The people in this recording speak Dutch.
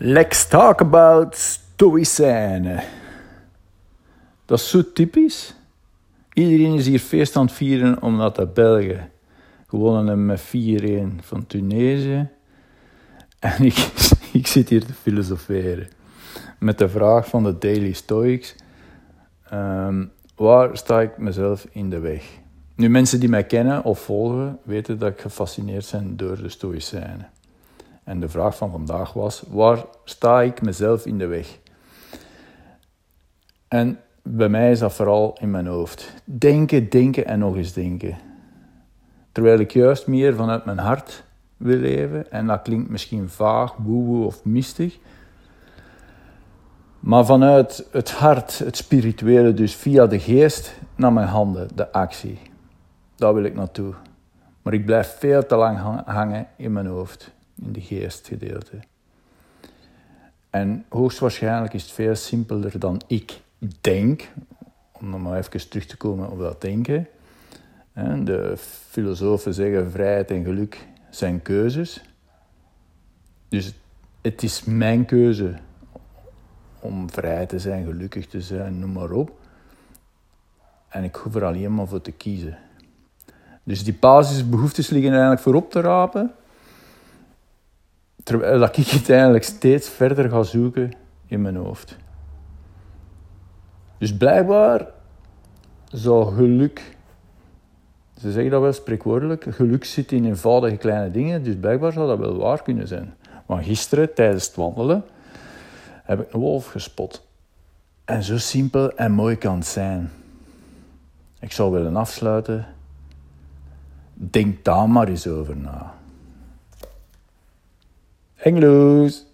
Let's talk about stoïcijnen. Dat is zo typisch. Iedereen is hier feest aan het vieren omdat de Belgen gewonnen hebben met 4-1 van Tunesië. En ik, zit hier te filosoferen met de vraag van de Daily Stoics. Ehm, waar sta ik mezelf in de weg? Nu, mensen die mij kennen of volgen, weten dat ik gefascineerd ben door de Stoïcijnen. En de vraag van vandaag was: waar sta ik mezelf in de weg? En bij mij is dat vooral in mijn hoofd. Denken, denken en nog eens denken. Terwijl ik juist meer vanuit mijn hart wil leven. En dat klinkt misschien vaag, woe of mistig. Maar vanuit het hart, het spirituele, dus via de geest, naar mijn handen, de actie. Daar wil ik naartoe. Maar ik blijf veel te lang hangen in mijn hoofd, in de geestgedeelte. En hoogstwaarschijnlijk is het veel simpeler dan ik denk, om nog maar even terug te komen op dat denken. De filosofen zeggen vrijheid en geluk zijn keuzes. Dus het is mijn keuze om vrij te zijn, gelukkig te zijn, noem maar op. En ik hoef er alleen maar voor te kiezen. Dus die basisbehoeftes liggen eigenlijk voorop te rapen. Terwijl ik het steeds verder ga zoeken in mijn hoofd. Dus blijkbaar zou geluk, ze zeggen dat wel spreekwoordelijk, geluk zit in eenvoudige kleine dingen, dus blijkbaar zou dat wel waar kunnen zijn. Maar gisteren, tijdens het wandelen, heb ik een wolf gespot. En zo simpel en mooi kan het zijn. Ik zou willen afsluiten. Denk daar maar eens over na. Lose.